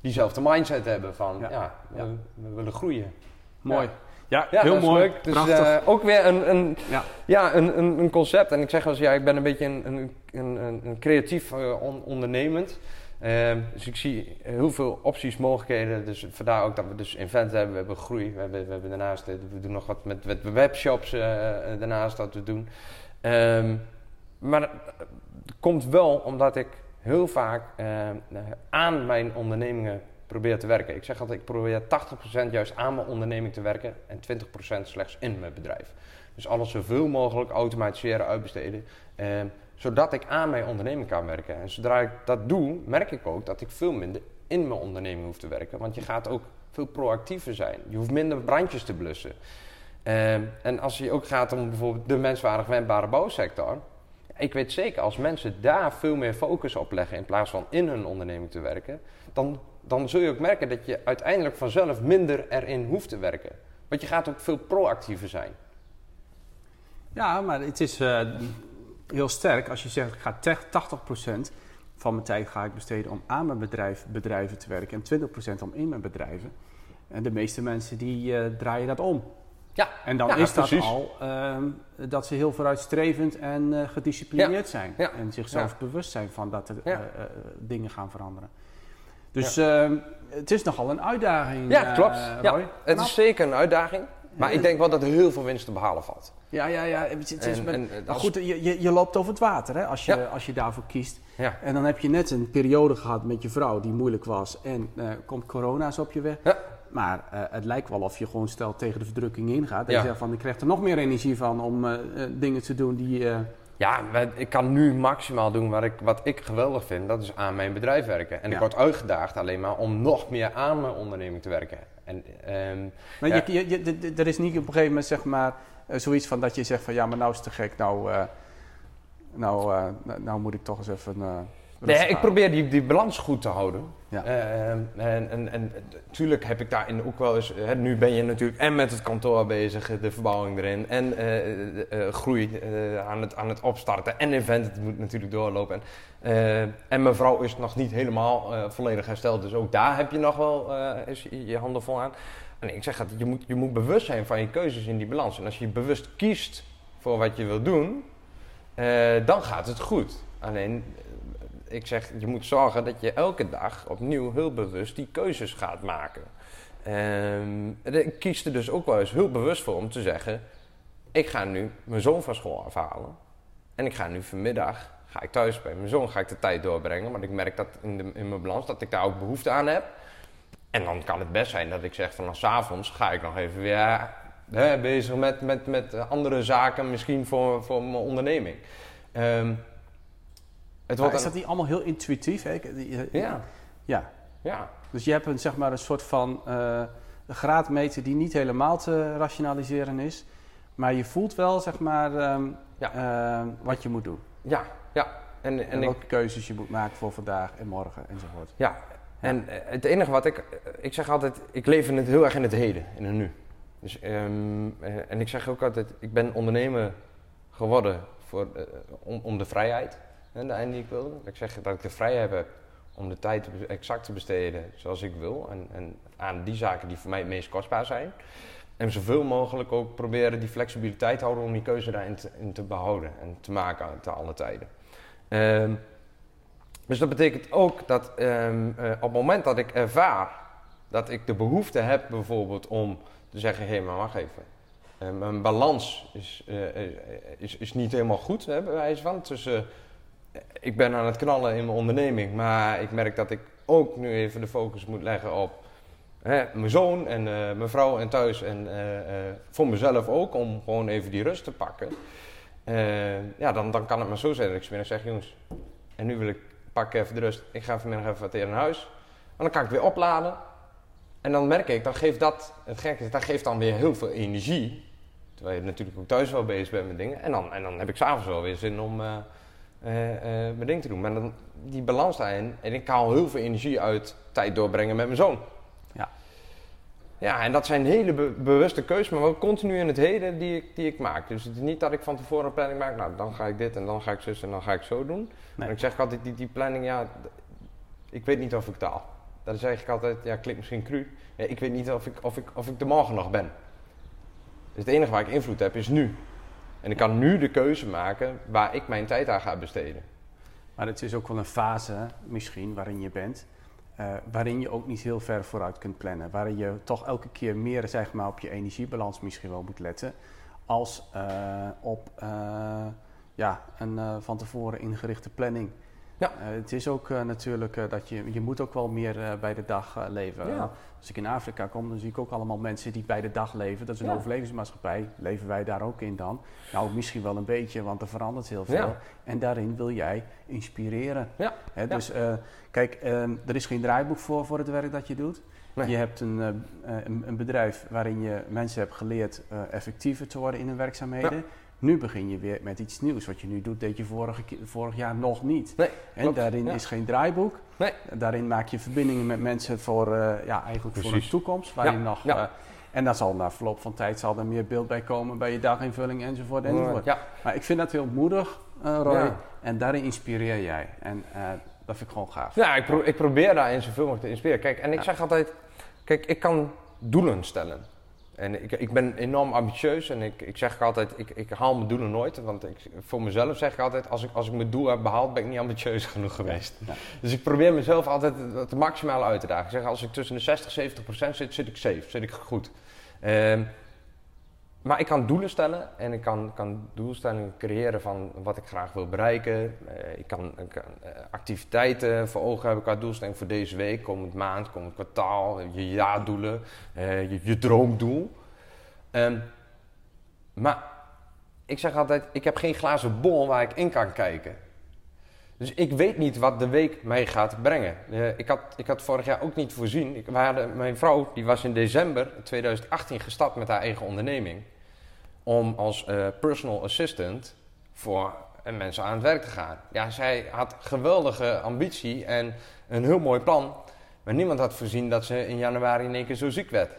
diezelfde mindset hebben van Ja. ja, we, Ja. we willen groeien. Mooi. Ja, Ja, heel dat is mooi. leuk. Dus eh, ook weer een, een, Ja. ja, een, een, een concept. En ik zeg wel eens, ja, ik ben een beetje een, een, een, een, creatief eh, on- ondernemend. Ehm, dus ik zie heel veel opties, mogelijkheden. Dus vandaar ook dat we dus event hebben, we hebben groei. We, hebben, we, hebben daarnaast, eh, we doen nog wat met, met webshops daarnaast dat we doen. Ehm, maar het komt wel omdat ik heel vaak eh, eh, aan mijn ondernemingen probeer te werken. Ik zeg altijd, ik probeer 80% juist aan mijn onderneming te werken en 20% slechts in mijn bedrijf. Dus alles zoveel mogelijk automatiseren, uitbesteden. eh, zodat ik aan mijn onderneming kan werken. En zodra ik dat doe, merk ik ook dat ik veel minder in mijn onderneming hoef te werken. Want je gaat ook veel proactiever zijn. Je hoeft minder brandjes te blussen. Ehm, en als je ook gaat om bijvoorbeeld de menswaardig wendbare bouwsector. Ik weet zeker, als mensen daar veel meer focus op leggen in plaats van in hun onderneming te werken, dan, dan zul je ook merken dat je uiteindelijk vanzelf minder erin hoeft te werken. Want je gaat ook veel proactiever zijn. Ja, maar het is eh, heel sterk als je zegt, ik ga te- 80% van mijn tijd ga ik besteden om aan mijn bedrijf, bedrijven te werken en 20% om in mijn bedrijven. En de meeste mensen die eh, draaien dat om. Ja, En dan Ja, is dat precies. al ehm, dat ze heel vooruitstrevend en eh, gedisciplineerd zijn. Ja. En zichzelf bewust zijn van dat er dingen gaan veranderen. Dus ehm, het is nogal een uitdaging. Ja, eh, klopt. Ja, het is zeker een uitdaging. Maar ik denk wel dat er heel veel winst te behalen valt. Ja, ja, ja. Het, het is En- met- en, maar als- goed, je, je, je loopt over het water hè, als, je, Ja. als je daarvoor kiest. Ja. En dan heb je net een periode gehad met je vrouw die moeilijk was. En eh, komt corona zo op je weg. Ja. Maar eh, het lijkt wel of je gewoon stel tegen de verdrukking ingaat. En je zegt van, ik krijg er nog meer energie van om dingen te doen die... Ja, ik kan nu maximaal doen wat ik, wat ik geweldig vind. Dat is aan mijn bedrijf werken. En Ja. ik word uitgedaagd alleen maar om nog meer aan mijn onderneming te werken. En, ehm, Maar Ja. je, je, er is niet op een gegeven moment zeg maar eh, zoiets van dat je zegt van ja, maar nou is het te gek. Nou, eh, nou, eh, nou, moet ik toch eens even. Nee, ik probeer die, die balans goed te houden. Ja. Ehm, en, en, en natuurlijk heb ik daarin ook wel eens... Hè, nu ben je natuurlijk en met het kantoor bezig, de verbouwing erin... en eh, eh, eh, groei eh, aan, het, aan het opstarten en event, het moet natuurlijk doorlopen. En, eh, en mijn vrouw is nog niet helemaal eh, volledig hersteld, dus ook daar heb je nog wel eh, is je, handen vol aan. En ik zeg dat je moet, je moet bewust zijn van je keuzes in die balans. En als je bewust kiest voor wat je wil doen, eh, dan gaat het goed. Alleen, eh, ik zeg, je moet zorgen dat je elke dag opnieuw heel bewust die keuzes gaat maken. Ehm, ik kies er dus ook wel eens heel bewust voor om te zeggen: ik ga nu mijn zoon van school afhalen. En ik ga nu vanmiddag, ga ik thuis bij mijn zoon, ga ik de tijd doorbrengen. Want ik merk dat in, mijn balans dat ik daar ook behoefte aan heb. En dan kan het best zijn dat ik zeg van 's avonds ga ik nog even weer hè, bezig met, met, met andere zaken, misschien voor, voor mijn onderneming. Ehm, het wordt is dat niet allemaal heel intuïtief? Hè? Ja, ja. ja. Dus je hebt een, zeg maar, een soort van een graadmeter die niet helemaal te rationaliseren is. Maar je voelt wel zeg maar, ehm, Ja. ehm, wat je moet doen. Ja, ja. En, En, en ik, welke keuzes je moet maken voor vandaag en morgen enzovoort. ja. En eh, het enige wat ik... eh, Ik zeg altijd, ik leef in het, heel erg in het heden, in het nu. Dus, ehm, eh, en ik zeg ook altijd, ik ben ondernemer geworden voor, om, om de vrijheid. En de die ik wilde. Ik zeg dat ik de vrijheid heb om de tijd exact te besteden zoals ik wil. En, en aan die zaken die voor mij het meest kostbaar zijn. En zoveel mogelijk ook proberen die flexibiliteit te houden om die keuze daarin te, in te behouden en te maken te alle tijden. Ehm, dus dat betekent ook dat ehm, eh, op het moment dat ik ervaar dat ik de behoefte heb bijvoorbeeld om te zeggen, hé, maar wacht even. Eh, mijn balans is, eh, eh, is, is niet helemaal goed, hè, bij wijze van. Tussen, ik ben aan het knallen in mijn onderneming, maar ik merk dat ik ook nu even de focus moet leggen op hè, mijn zoon en eh, mijn vrouw en thuis. En eh, eh, voor mezelf ook, om gewoon even die rust te pakken. Ja, dan, dan kan het maar zo zijn dat ik vanmiddag zeg, jongens, en nu wil ik pak even de rust. Ik ga vanmiddag even wat eerder naar huis. En dan kan ik weer opladen. En dan merk ik, dan geeft dat, het gekke is, dat geeft dan weer heel veel energie. Terwijl je natuurlijk ook thuis wel bezig bent met dingen. En dan, en dan heb ik s'avonds wel weer zin om eh, eh, mijn ding te doen. Maar dan, die balans daarin, en ik haal heel veel energie uit tijd doorbrengen met mijn zoon. Ja. Ja, en dat zijn hele be- bewuste keuzes, maar wel continu in het heden die ik, die ik maak. Dus het is niet dat ik van tevoren een planning maak, nou dan ga ik dit en dan ga ik zus en dan ga ik zo doen. Maar ik zeg altijd, die, die planning, ja, ik weet niet of ik taal. Dat zeg ik altijd, ja, klinkt misschien cru. Ja, ik weet niet of ik, of, ik, of ik er morgen nog ben. Dus het enige waar ik invloed heb is nu. En ik kan nu de keuze maken waar ik mijn tijd aan ga besteden. Maar het is ook wel een fase misschien waarin je bent, eh, waarin je ook niet heel ver vooruit kunt plannen. Waarin je toch elke keer meer zeg maar, op je energiebalans misschien wel moet letten, als eh, op eh, ja, een van tevoren ingerichte planning. Ja. Eh, het is ook eh, natuurlijk eh, dat je, je moet ook wel meer bij de dag leven. Ja. Als ik in Afrika kom, dan zie ik ook allemaal mensen die bij de dag leven. Dat is een Ja. overlevingsmaatschappij. Leven wij daar ook in dan? Nou, misschien wel een beetje, want er verandert heel veel. Ja. En daarin wil jij inspireren. Ja, Hè, dus kijk, ehm, er is geen draaiboek voor, voor het werk dat je doet. Nee. Je hebt een, een, een bedrijf waarin je mensen hebt geleerd effectiever te worden in hun werkzaamheden. Nu begin je weer met iets nieuws. Wat je nu doet, deed je vorige, vorig jaar nog niet. Nee, En klopt. daarin Ja. is geen draaiboek. Nee. Daarin maak je verbindingen met mensen voor, eh, ja, eigenlijk voor een Precies. toekomst. Waarin Ja, nog, ja. eh, en daar zal na verloop van tijd zal er meer beeld bij komen bij je daginvulling enzovoort. enzovoort. Ja, Maar ik vind dat heel moedig, eh, Roy. Ja. En daarin inspireer jij. En eh, dat vind ik gewoon gaaf. Ja, ik, pro- ik probeer daarin zoveel mogelijk te inspireren. Kijk, en ik Ja. zeg altijd, kijk, ik kan doelen stellen. En ik, ik ben enorm ambitieus en ik, ik zeg altijd, ik, ik haal mijn doelen nooit. Want ik, voor mezelf zeg ik altijd, als ik, als ik mijn doel heb behaald, ben ik niet ambitieus (laughs) genoeg geweest. Ja. Dus ik probeer mezelf altijd het maximale uit te dagen. Ik zeg, als ik tussen de 60 en 70 procent zit, zit ik safe, zit ik goed. Ehm, maar ik kan doelen stellen en ik kan, kan doelstellingen creëren van wat ik graag wil bereiken. Eh, ik kan, eh, activiteiten voor ogen hebben qua doelstelling voor deze week, komend maand, komend kwartaal, je jaardoelen, eh, je, je droomdoel. Ehm, maar ik zeg altijd, ik heb geen glazen bol waar ik in kan kijken. Dus ik weet niet wat de week mij gaat brengen. Eh, ik, had, ik had vorig jaar ook niet voorzien. Ik, mijn vrouw die was in december 2018 gestart met haar eigen onderneming. Om als eh, personal assistant voor eh, mensen aan het werk te gaan. Ja, zij had geweldige ambitie en een heel mooi plan. Maar niemand had voorzien dat ze in januari in één keer zo ziek werd.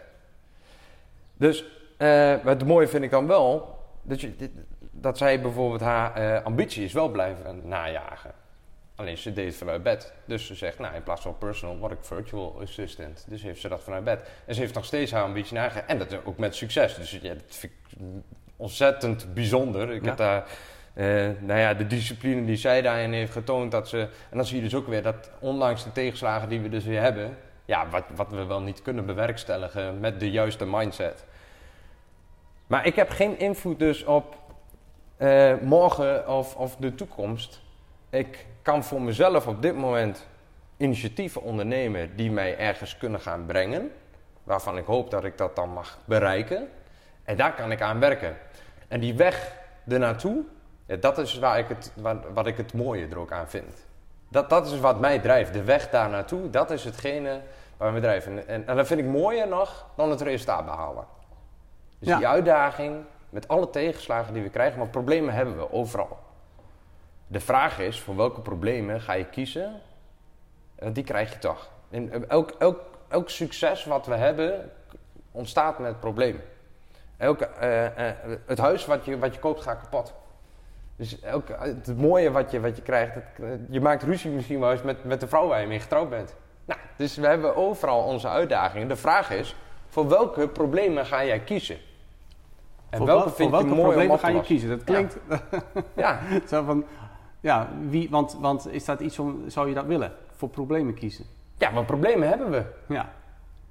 Dus eh, het mooie vind ik dan wel dat, je, dat zij bijvoorbeeld haar eh, ambitie is wel blijven najagen. Alleen ze deed het vanuit bed. Dus ze zegt, nou in plaats van personal word ik virtual assistant. Dus heeft ze dat vanuit bed. En ze heeft nog steeds haar ambitie nagegaan. En dat ook met succes. Dus ja, dat vind ik ontzettend bijzonder. Ik Ja. heb daar, eh, nou ja, de discipline die zij daarin heeft getoond. Dat ze, en dan zie je dus ook weer dat ondanks de tegenslagen die we dus weer hebben. Ja, wat, wat we wel niet kunnen bewerkstelligen met de juiste mindset. Maar ik heb geen invloed dus op eh, morgen of, of de toekomst. Ik kan voor mezelf op dit moment initiatieven ondernemen die mij ergens kunnen gaan brengen. Waarvan ik hoop dat ik dat dan mag bereiken. En daar kan ik aan werken. En die weg ernaartoe, dat is waar ik het, wat, wat ik het mooie er ook aan vind. Dat, dat is wat mij drijft. De weg daar naartoe, dat is hetgene waar me drijft. En, en, en dat vind ik mooier nog dan het resultaat behalen. Dus Ja. die uitdaging met alle tegenslagen die we krijgen, maar problemen hebben we overal. De vraag is, voor welke problemen ga je kiezen? Want die krijg je toch. En elk, elk, elk succes wat we hebben, ontstaat met problemen. Elk, eh, eh, het huis wat je, wat je koopt gaat kapot. Dus elk, het mooie wat je, wat je krijgt, het, je maakt ruzie misschien wel eens met, met de vrouw waar je mee getrouwd bent. Nou, dus we hebben overal onze uitdagingen. De vraag is, voor welke problemen ga jij kiezen? En voor welke wel- vind voor je welke mooi om problemen ga je kiezen? Dat klinkt Ja, (laughs) zo van... Ja, wie, want, want is dat iets om... Zou je dat willen? Voor problemen kiezen? ja, maar problemen hebben we. Ja.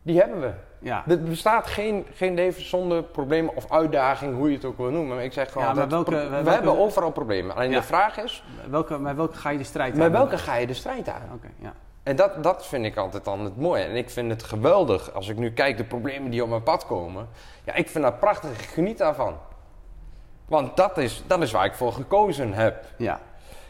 Die hebben we. Ja. Er bestaat geen, geen leven zonder problemen of uitdaging, hoe je het ook wil noemen. Maar ik zeg gewoon, Ja, dat welke- we welke- hebben overal problemen. Alleen Ja. de vraag is, Welke, met welke ga je de strijd met aan? welke ga je de strijd aan? Oké, ja. En dat, dat vind ik altijd dan het mooie. En ik vind het geweldig als ik nu kijk de problemen die op mijn pad komen. Ja, ik vind dat prachtig. Ik geniet daarvan. Want dat is, dat is waar ik voor gekozen heb. Ja.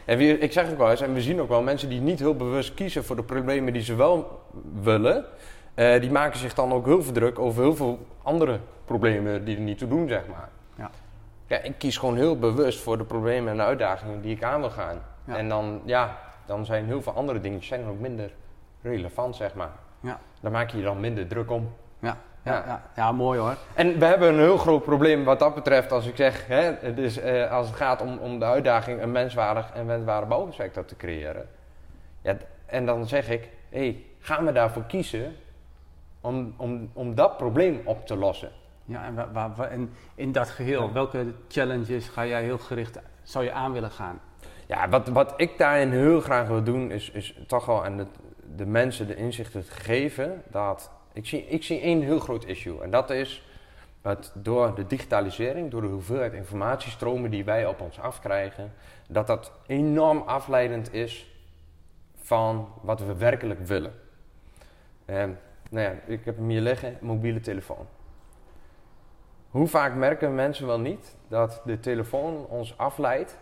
En wie, ik zeg ook wel eens, en we zien ook wel mensen die niet heel bewust kiezen voor de problemen die ze wel willen. eh, die maken zich dan ook heel veel druk over heel veel andere problemen die er niet toe doen, zeg maar. Ja. Ja, ik kies gewoon heel bewust voor de problemen en de uitdagingen die ik aan wil gaan. Ja. En dan, ja, dan zijn heel veel andere dingen zijn ook minder relevant, zeg maar. Ja. Daar maak je je dan minder druk om. Ja. Ja, Ja. ja. mooi hoor. En we hebben een heel groot probleem wat dat betreft als ik zeg, hè, dus, eh, als het gaat om, om de uitdaging een menswaardig en wensbare bouwsector te creëren. Ja, en dan zeg ik, hé, hey, gaan we daarvoor kiezen om, om, om dat probleem op te lossen? Ja, en, wa- wa- wa- en in dat geheel, Ja. welke challenges ga jij heel gericht, zou je aan willen gaan? Ja, wat, wat ik daarin heel graag wil doen, is, is toch wel aan de, de mensen de inzichten te geven dat. Ik zie, ik zie één heel groot issue. En dat is dat door de digitalisering, door de hoeveelheid informatiestromen die wij op ons afkrijgen, dat dat enorm afleidend is van wat we werkelijk willen. En, nou ja, ik heb hem hier liggen, mobiele telefoon. Hoe vaak merken mensen wel niet dat de telefoon ons afleidt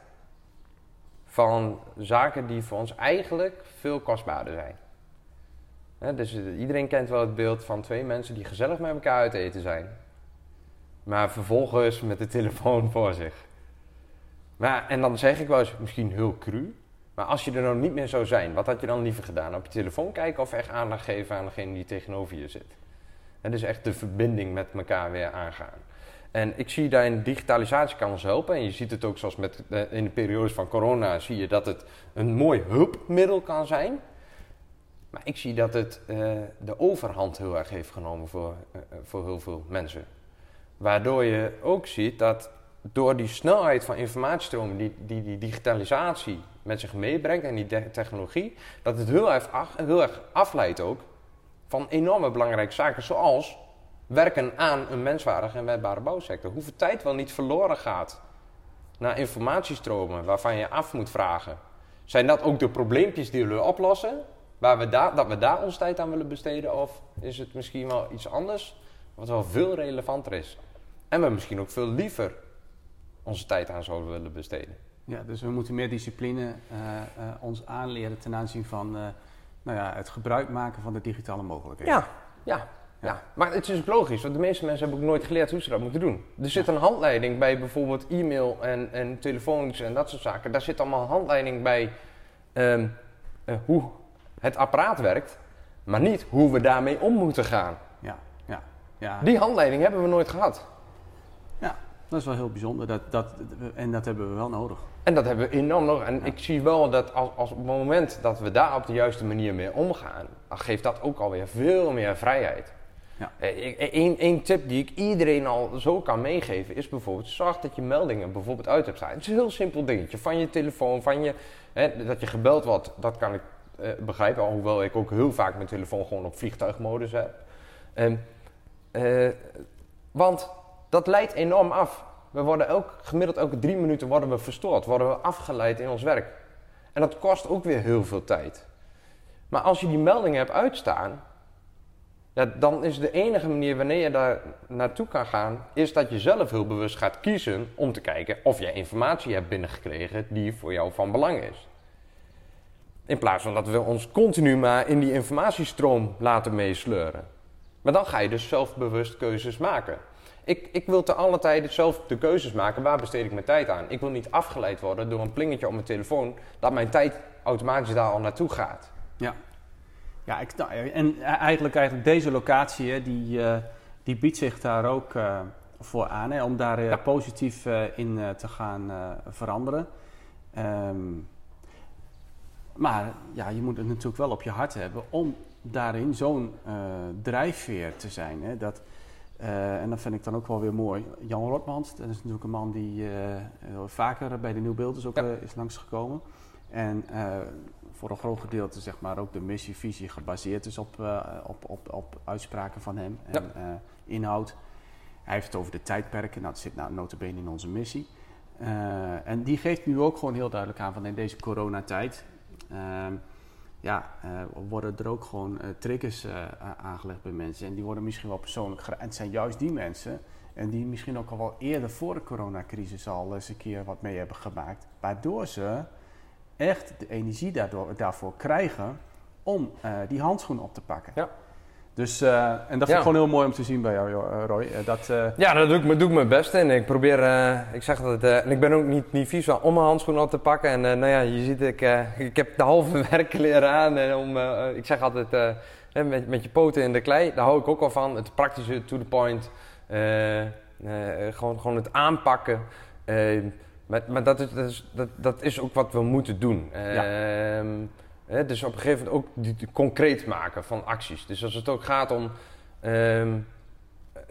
van zaken die voor ons eigenlijk veel kostbaarder zijn. Dus iedereen kent wel het beeld van twee mensen die gezellig met elkaar uit eten zijn. Maar vervolgens met de telefoon (laughs) voor zich. Maar, en dan zeg ik wel eens, misschien heel cru. Maar als je er nou niet meer zou zijn, wat had je dan liever gedaan? Op je telefoon kijken of echt aandacht geven aan degene die tegenover je zit? En dus echt de verbinding met elkaar weer aangaan. En ik zie daarin digitalisatie kan ons helpen. En je ziet het ook zoals met, eh, in de periodes van corona zie je dat het een mooi hulpmiddel kan zijn. Maar ik zie dat het eh, de overhand heel erg heeft genomen voor, eh, eh, voor heel veel mensen. Waardoor je ook ziet dat door die snelheid van informatiestromen die, die die digitalisatie met zich meebrengt en die technologie, dat het heel erg, af, heel erg afleidt ook van enorme belangrijke zaken zoals werken aan een menswaardige en wendbare bouwsector. Hoeveel tijd wel niet verloren gaat naar informatiestromen waarvan je af moet vragen. Zijn dat ook de probleempjes die we oplossen? Waar we daar, dat we daar ons tijd aan willen besteden? Of is het misschien wel iets anders wat wel veel relevanter is? En we misschien ook veel liever onze tijd aan zouden willen besteden. Ja, dus we moeten meer discipline eh, eh, ons aanleren ten aanzien van eh, nou ja, het gebruik maken van de digitale mogelijkheden. Ja, ja, ja. Maar het is ook logisch, want de meeste mensen hebben ook nooit geleerd hoe ze dat moeten doen. Er zit een handleiding bij bijvoorbeeld e-mail en, en telefoons en dat soort zaken. Daar zit allemaal een handleiding bij ehm, eh, hoe het apparaat werkt, maar niet hoe we daarmee om moeten gaan. Ja, ja, ja. Die handleiding hebben we nooit gehad. ja dat is wel heel bijzonder dat, dat, en dat hebben we wel nodig. En dat hebben we enorm nodig. En ik zie wel dat als, als op het moment dat we daar op de juiste manier mee omgaan, dan geeft dat ook alweer veel meer vrijheid. Ja. Eén tip die ik iedereen al zo kan meegeven is bijvoorbeeld zorg dat je meldingen bijvoorbeeld uit hebt staan. Het is een heel simpel dingetje. Van je telefoon, van je, hè, dat je gebeld wordt, dat kan ik eh, begrijpen. Alhoewel ik ook heel vaak mijn telefoon gewoon op vliegtuigmodus heb. Ehm, eh, want dat leidt enorm af. We worden elk, gemiddeld elke drie minuten worden we verstoord, worden we afgeleid in ons werk. En dat kost ook weer heel veel tijd. Maar als je die meldingen hebt uitstaan, ja, dan is de enige manier wanneer je daar naartoe kan gaan, is dat je zelf heel bewust gaat kiezen om te kijken of je informatie hebt binnengekregen die voor jou van belang is. In plaats van dat we ons continu maar in die informatiestroom laten meesleuren. Maar dan ga je dus zelfbewust keuzes maken. Ik, ik wil te alle tijden zelf de keuzes maken. Waar besteed ik mijn tijd aan? Ik wil niet afgeleid worden door een plingetje op mijn telefoon dat mijn tijd automatisch daar al naartoe gaat. Ja, ja ik, en eigenlijk, eigenlijk deze locatie, die, eh, die biedt zich daar ook eh, voor aan, hè, om daar eh, Ja. positief in te gaan veranderen. Ehm, maar ja, je moet het natuurlijk wel op je hart hebben om daarin zo'n eh, drijfveer te zijn. Hè, dat, eh, en dat vind ik dan ook wel weer mooi. Jan Rotmans, dat is natuurlijk een man die eh, vaker bij de Nieuwbeelders ook Ja. is langsgekomen. En voor een groot gedeelte zeg maar ook de missie, visie gebaseerd is op, op, op, op uitspraken van hem en inhoud. Hij heeft het over de tijdperken, nou, dat zit nou notabene in onze missie. En die geeft nu ook gewoon heel duidelijk aan van in deze coronatijd... ehm, ja, eh, worden er ook gewoon eh, triggers eh, aangelegd bij mensen. En die worden misschien wel persoonlijk geraakt. Het zijn juist die mensen... en die misschien ook al wel eerder voor de coronacrisis al eens een keer wat mee hebben gemaakt... waardoor ze echt de energie daardoor, daarvoor krijgen om die handschoen op te pakken. Ja. Dus, uh, en dat vind ik gewoon heel mooi om te zien bij jou, Jo- eh, Roy. Eh, dat, eh, Ja, daar doe ik, doe ik mijn best in. Ik probeer, eh, ik zeg eh, en ik ben ook niet, niet vies om mijn handschoenen op te pakken. En eh, nou ja, je ziet, ik, eh, ik heb de halve (laughs) werkkleren aan. En om, eh, ik zeg altijd, eh, met, met je poten in de klei, daar hou ik ook al van. Het praktische, to the point. eh, eh, gewoon, gewoon het aanpakken. Eh, maar maar dat, is, dat, is, dat, dat is ook wat we moeten doen. Ehm, hè, dus op een gegeven moment ook die, die concreet maken van acties. Dus als het ook gaat om ehm, eh,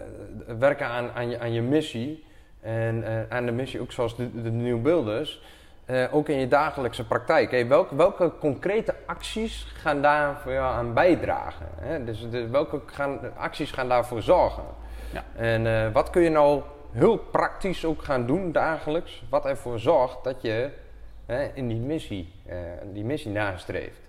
werken aan, aan, je, aan je missie. En eh, aan de missie ook zoals de, de New Builders. eh, ook in je dagelijkse praktijk. Hey, welke, welke concrete acties gaan daar voor jou aan bijdragen? Hè? Dus de, welke gaan, acties gaan daarvoor zorgen? Ja. En wat kun je nou heel praktisch ook gaan doen dagelijks? Wat ervoor zorgt dat je in die missie, eh, die missie nastreeft.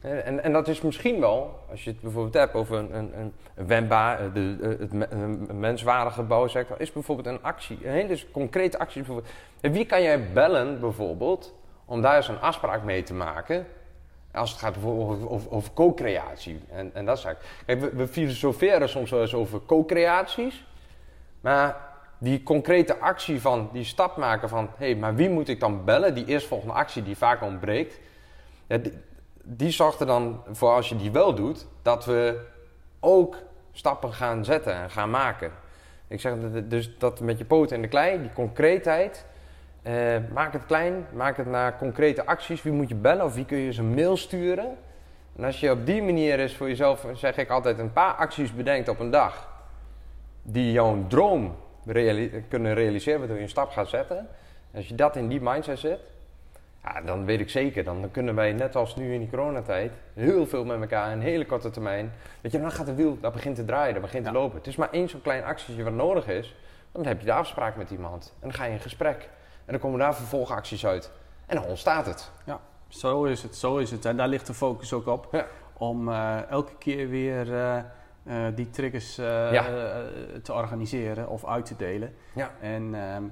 Eh, En, en dat is misschien wel, als je het bijvoorbeeld hebt over een, een, een, wendbaar, eh, de, het, menswaardige bouwsector, is bijvoorbeeld een actie, een hele concrete actie. Bijvoorbeeld. Wie kan jij bellen bijvoorbeeld, om daar eens een afspraak mee te maken, als het gaat over, over, co-creatie. En, en dat eigenlijk, kijk, we, we filosoferen soms wel eens over co-creaties, maar die concrete actie van die stap maken van, hé, hey, maar wie moet ik dan bellen? Die eerstvolgende actie die vaak ontbreekt. Die, die zorgt er dan voor als je die wel doet, dat we ook stappen gaan zetten en gaan maken. Ik zeg dus dat met je poten in de klei, die concreetheid. eh, maak het klein, maak het naar concrete acties. Wie moet je bellen of wie kun je eens een mail sturen? En als je op die manier is voor jezelf, zeg ik altijd, een paar acties bedenkt op een dag. Die jouw droom reali- kunnen realiseren, waardoor je een stap gaat zetten. Als je dat in die mindset zet, ja, dan weet ik zeker, dan kunnen wij net als nu in die coronatijd heel veel met elkaar in een hele korte termijn. Weet je, dan gaat de wiel, dat begint te draaien, dat begint Ja. te lopen. Het is maar één zo'n klein actietje wat nodig is. Dan heb je de afspraak met iemand en dan ga je in gesprek. En dan komen daar vervolgacties uit. En dan ontstaat het. Zo is het, zo is het. En daar ligt de focus ook op. Ja. Om eh, elke keer weer eh, eh, die triggers eh, Ja. eh, te organiseren of uit te delen. Ja. En ehm,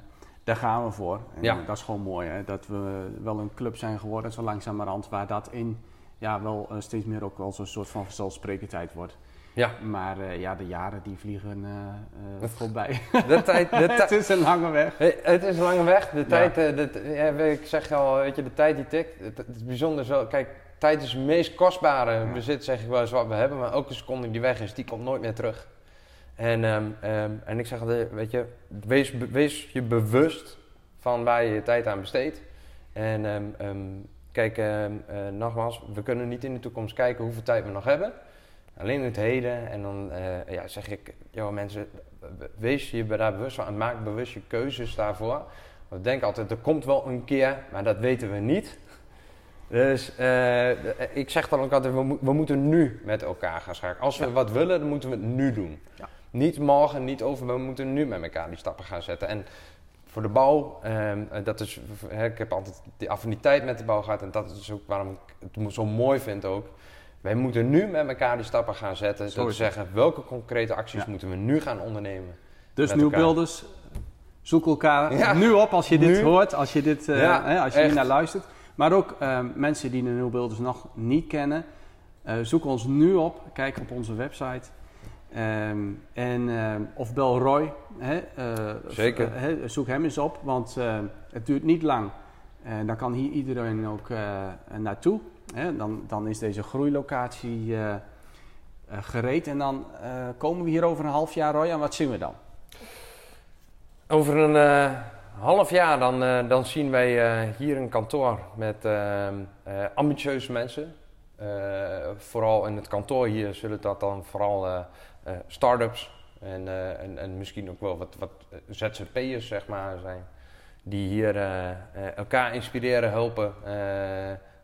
daar gaan we voor. En Ja. dat is gewoon mooi, hè? dat we wel een club zijn geworden, zo langzamerhand, waar dat in ja, wel steeds meer ook wel zo'n soort van vanzelfsprekendheid wordt. Ja. Maar ja, de jaren die vliegen eh, eh, voorbij. (laughs) De tijd, de (laughs) het is een lange weg. Het is een lange weg. De tijd, de, ja, ik zeg al, weet je, de tijd die tikt. Het, het is bijzonder zo. Kijk, tijd is het meest kostbare Ja. bezit, zeg ik wel eens wat we hebben. Maar elke seconde die weg is, die komt nooit meer terug. En, ehm, ehm, en ik zeg altijd, weet je, wees, je bewust van waar je je tijd aan besteedt. En ehm, kijk, eh, nogmaals, we kunnen niet in de toekomst kijken hoeveel tijd we nog hebben. Alleen het heden. En dan eh, ja, zeg ik, joh, mensen, wees je daar bewust van en maak bewust je keuzes daarvoor. We denken altijd, er komt wel een keer, maar dat weten we niet. Dus eh, ik zeg dan ook altijd, we, mo- we moeten nu met elkaar gaan schakelen. Als we Ja. wat willen, dan moeten we het nu doen. Ja. Niet morgen, niet over, we moeten nu met elkaar die stappen gaan zetten. En voor de bouw, ehm, eh, dat is, ik heb altijd die affiniteit met de bouw gehad en dat is ook waarom ik het zo mooi vind ook. Wij moeten nu met elkaar die stappen gaan zetten. Zo Door te is het. zeggen, welke concrete acties Ja. moeten we nu gaan ondernemen? Dus. Builders, zoek elkaar nu op als je dit Nu. hoort, als je, dit, eh, hè, als je hier naar luistert. Maar ook eh, mensen die de New Builders nog niet kennen, eh, zoek ons nu op, kijk op onze website. Ehm, en, ehm, of bel Roy, hè, eh, Zeker. eh, hè, zoek hem eens op, want eh, het duurt niet lang. En dan kan hier iedereen ook eh, naartoe. Hè. Dan, dan is deze groeilocatie eh, eh, gereed en dan eh, komen we hier over een half jaar, Roy, en wat zien we dan? Over een eh, half jaar dan, eh, dan zien wij eh, hier een kantoor met eh, ambitieuze mensen. Vooral in het kantoor hier zullen dat dan vooral start-ups en, en, en misschien ook wel wat, wat ZZP'ers zeg maar zijn. Die hier elkaar inspireren, helpen.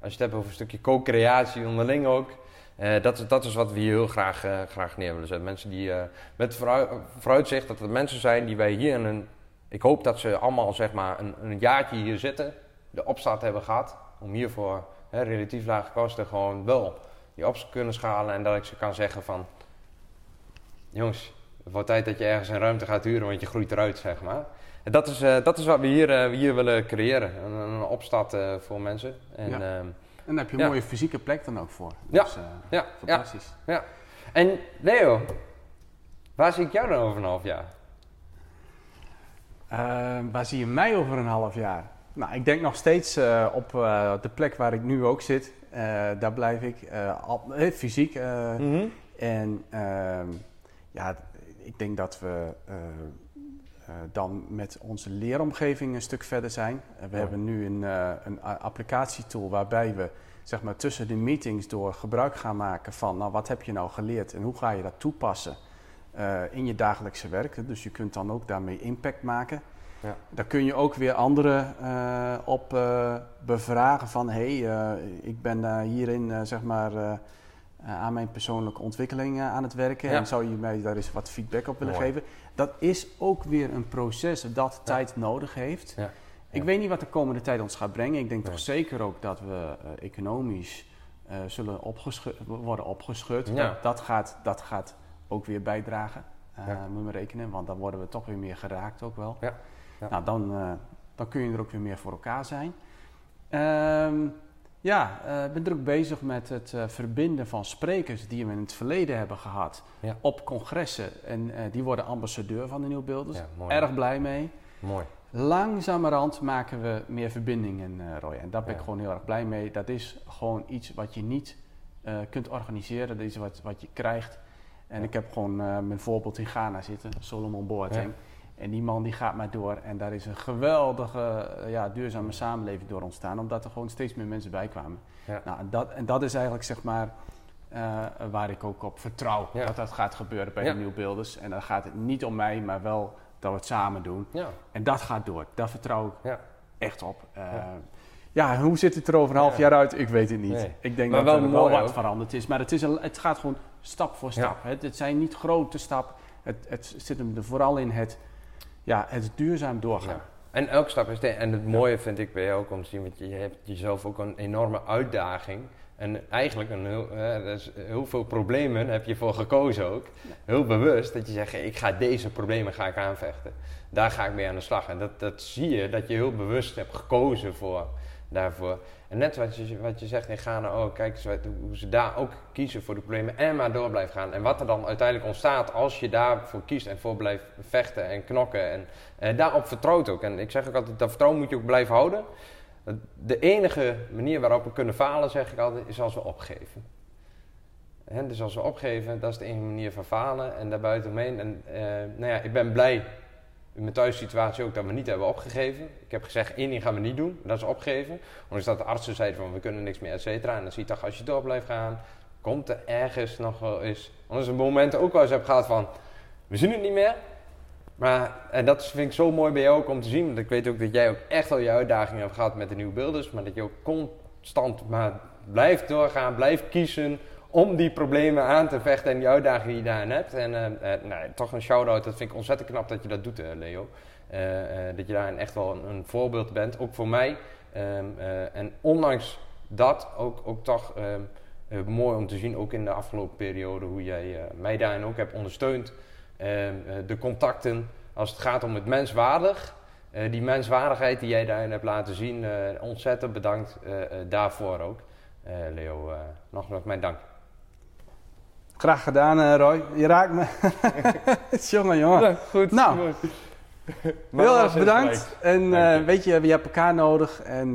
Als je het hebt over een stukje co-creatie onderling ook. Eh, dat, dat is wat we hier heel graag, graag neer willen zetten. Mensen die eh, met vooruit, vooruitzicht dat het mensen zijn die wij hier in een... Ik hoop dat ze allemaal zeg maar een, een jaartje hier zitten, de opstart hebben gehad. Om hier voor hè, relatief lage kosten gewoon wel die op te kunnen schalen. En dat ik ze kan zeggen van... Jongens, het wordt tijd dat je ergens een ruimte gaat huren, want je groeit eruit, zeg maar. En dat is, eh, dat is wat we hier, eh, hier willen creëren. Een, een opstart eh, voor mensen. En, Ja. ehm, En daar heb je een Ja. mooie fysieke plek dan ook voor. Ja, Dus, ja, ja, fantastisch. En Leo, waar zie ik jou dan over een half jaar? Uh, waar zie je mij over een half jaar? Nou, ik denk nog steeds uh, op uh, de plek waar ik nu ook zit. daar blijf ik al, fysiek. Mm -hmm. En ehm, ja, ik denk dat we dan met onze leeromgeving een stuk verder zijn. we hebben nu een, een applicatietool waarbij we zeg maar, tussen de meetings door gebruik gaan maken van nou, wat heb je nou geleerd en hoe ga je dat toepassen uh, in je dagelijkse werk. Dus je kunt dan ook daarmee impact maken. Ja. Daar kun je ook weer anderen uh, op uh, bevragen van hé, hey, ik ben hierin zeg maar aan mijn persoonlijke ontwikkeling aan het werken ja. en zou je mij daar eens wat feedback op willen geven. Dat is ook weer een proces dat tijd nodig heeft. Ik weet niet wat de komende tijd ons gaat brengen. Ik denk toch zeker ook dat we economisch zullen worden opgeschud. Dat, dat, gaat, dat gaat ook weer bijdragen, uh, ja. moet je rekenen. Want dan worden we toch weer meer geraakt ook wel. Ja. Nou, dan, dan kun je er ook weer meer voor elkaar zijn. Um, ja, ik ben druk bezig met het verbinden van sprekers die we in het verleden hebben gehad op congressen. En die worden ambassadeur van de Nieuwbeelders. Erg blij mee. Mooi. Langzamerhand maken we meer verbindingen, uh, Roy. En daar ben ik gewoon heel erg blij mee. Dat is gewoon iets wat je niet uh, kunt organiseren. Dat is wat, wat je krijgt. En ik heb gewoon uh, mijn voorbeeld in Ghana zitten, Solomon Boateng. En die man die gaat maar door. En daar is een geweldige ja, duurzame samenleving door ontstaan. Omdat er gewoon steeds meer mensen bij kwamen. Ja. Nou, en, dat, en dat is eigenlijk zeg maar... waar ik ook op vertrouw dat dat gaat gebeuren bij de nieuwbeelders. En dan gaat het niet om mij, maar wel dat we het samen doen. Ja. En dat gaat door. Daar vertrouw ik ja. echt op. Uh, ja. hoe zit het er over een half jaar uit? Ik weet het niet. Nee. Ik denk maar dat wel er wel wat veranderd is. Maar het, is een, het gaat gewoon stap voor stap. Het, het, zijn niet grote stappen. Het, het zit hem er vooral in het, ja, het duurzaam doorgaan. En elke stap is... De, en het mooie vind ik bij jou ook om te zien... want je hebt jezelf ook een enorme uitdaging... En eigenlijk een heel, heel veel problemen heb je voor gekozen ook. Heel bewust dat je zegt, ik ga deze problemen ga ik aanvechten. Daar ga ik mee aan de slag. En dat, dat zie je, dat je heel bewust hebt gekozen voor, daarvoor. En net wat je, wat je zegt in Ghana ook, kijk eens hoe ze daar ook kiezen voor de problemen en maar door blijven gaan. En wat er dan uiteindelijk ontstaat als je daarvoor kiest en voor blijft vechten en knokken. En, daarop vertrouwt ook. En ik zeg ook altijd, dat vertrouwen moet je ook blijven houden. De enige manier waarop we kunnen falen, zeg ik altijd, is als we opgeven. He, dus als we opgeven, dat is de enige manier van falen. En daarbuitenomheen, en, uh, nou ja, ik ben blij mijn thuissituatie ook dat we niet hebben opgegeven. Ik heb gezegd, één ding gaan we niet doen, dat is opgeven. Ondanks dat de artsen zeiden van, we kunnen niks meer, et cetera. En dan zie je toch, als je door blijft gaan, komt er ergens nog wel eens... Anders een moment ook wel eens heb gehad van, we zien het niet meer. Maar, en dat vind ik zo mooi bij jou ook om te zien. Want ik weet ook dat jij ook echt al je uitdagingen hebt gehad met de nieuwe beelders. Maar dat je ook constant maar blijft doorgaan, blijft kiezen om die problemen aan te vechten en die uitdagingen die je daarin hebt. En uh, uh, nou, toch een shout-out, dat vind ik ontzettend knap dat je dat doet, uh, Leo. dat je daarin echt wel een, voorbeeld bent, ook voor mij. Um, en ondanks dat ook, ook toch um, mooi om te zien, ook in de afgelopen periode, hoe jij mij daarin ook hebt ondersteund. Ehm, eh, de contacten als het gaat om het menswaardig. Die menswaardigheid die jij daarin hebt laten zien, ontzettend bedankt daarvoor ook. Leo, nogmaals mijn dank. Graag gedaan, Roy. Je raakt me. (laughs) (laughs) jongen, jongen. Ja, goed. Nou, heel erg bedankt. En weet je, we hebben elkaar nodig. En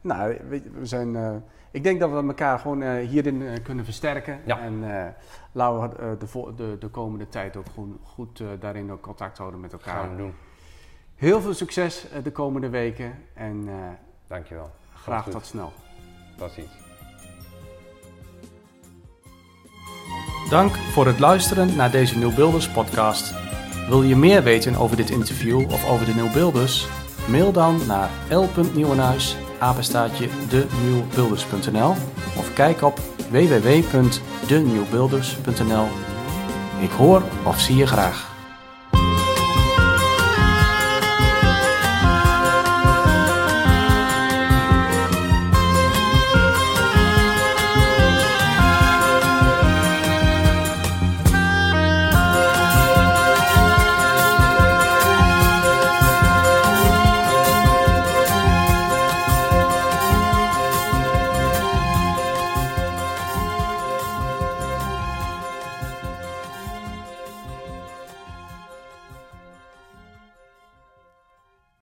nou, weet je, we zijn ik denk dat we elkaar gewoon hierin kunnen versterken. Ja. En laten we de, de, de, komende tijd ook goed, goed daarin ook contact houden met elkaar. Gaan we doen. Heel veel succes de komende weken. En Dankjewel. Graag tot snel. Tot ziens. Dank voor het luisteren naar deze Nieuwbeelders podcast. Wil je meer weten over dit interview of over de Nieuwbeelders? Mail dan naar l.nieuwenhuis of kijk op www.denieuwbuilders.nl. Ik hoor of zie je graag.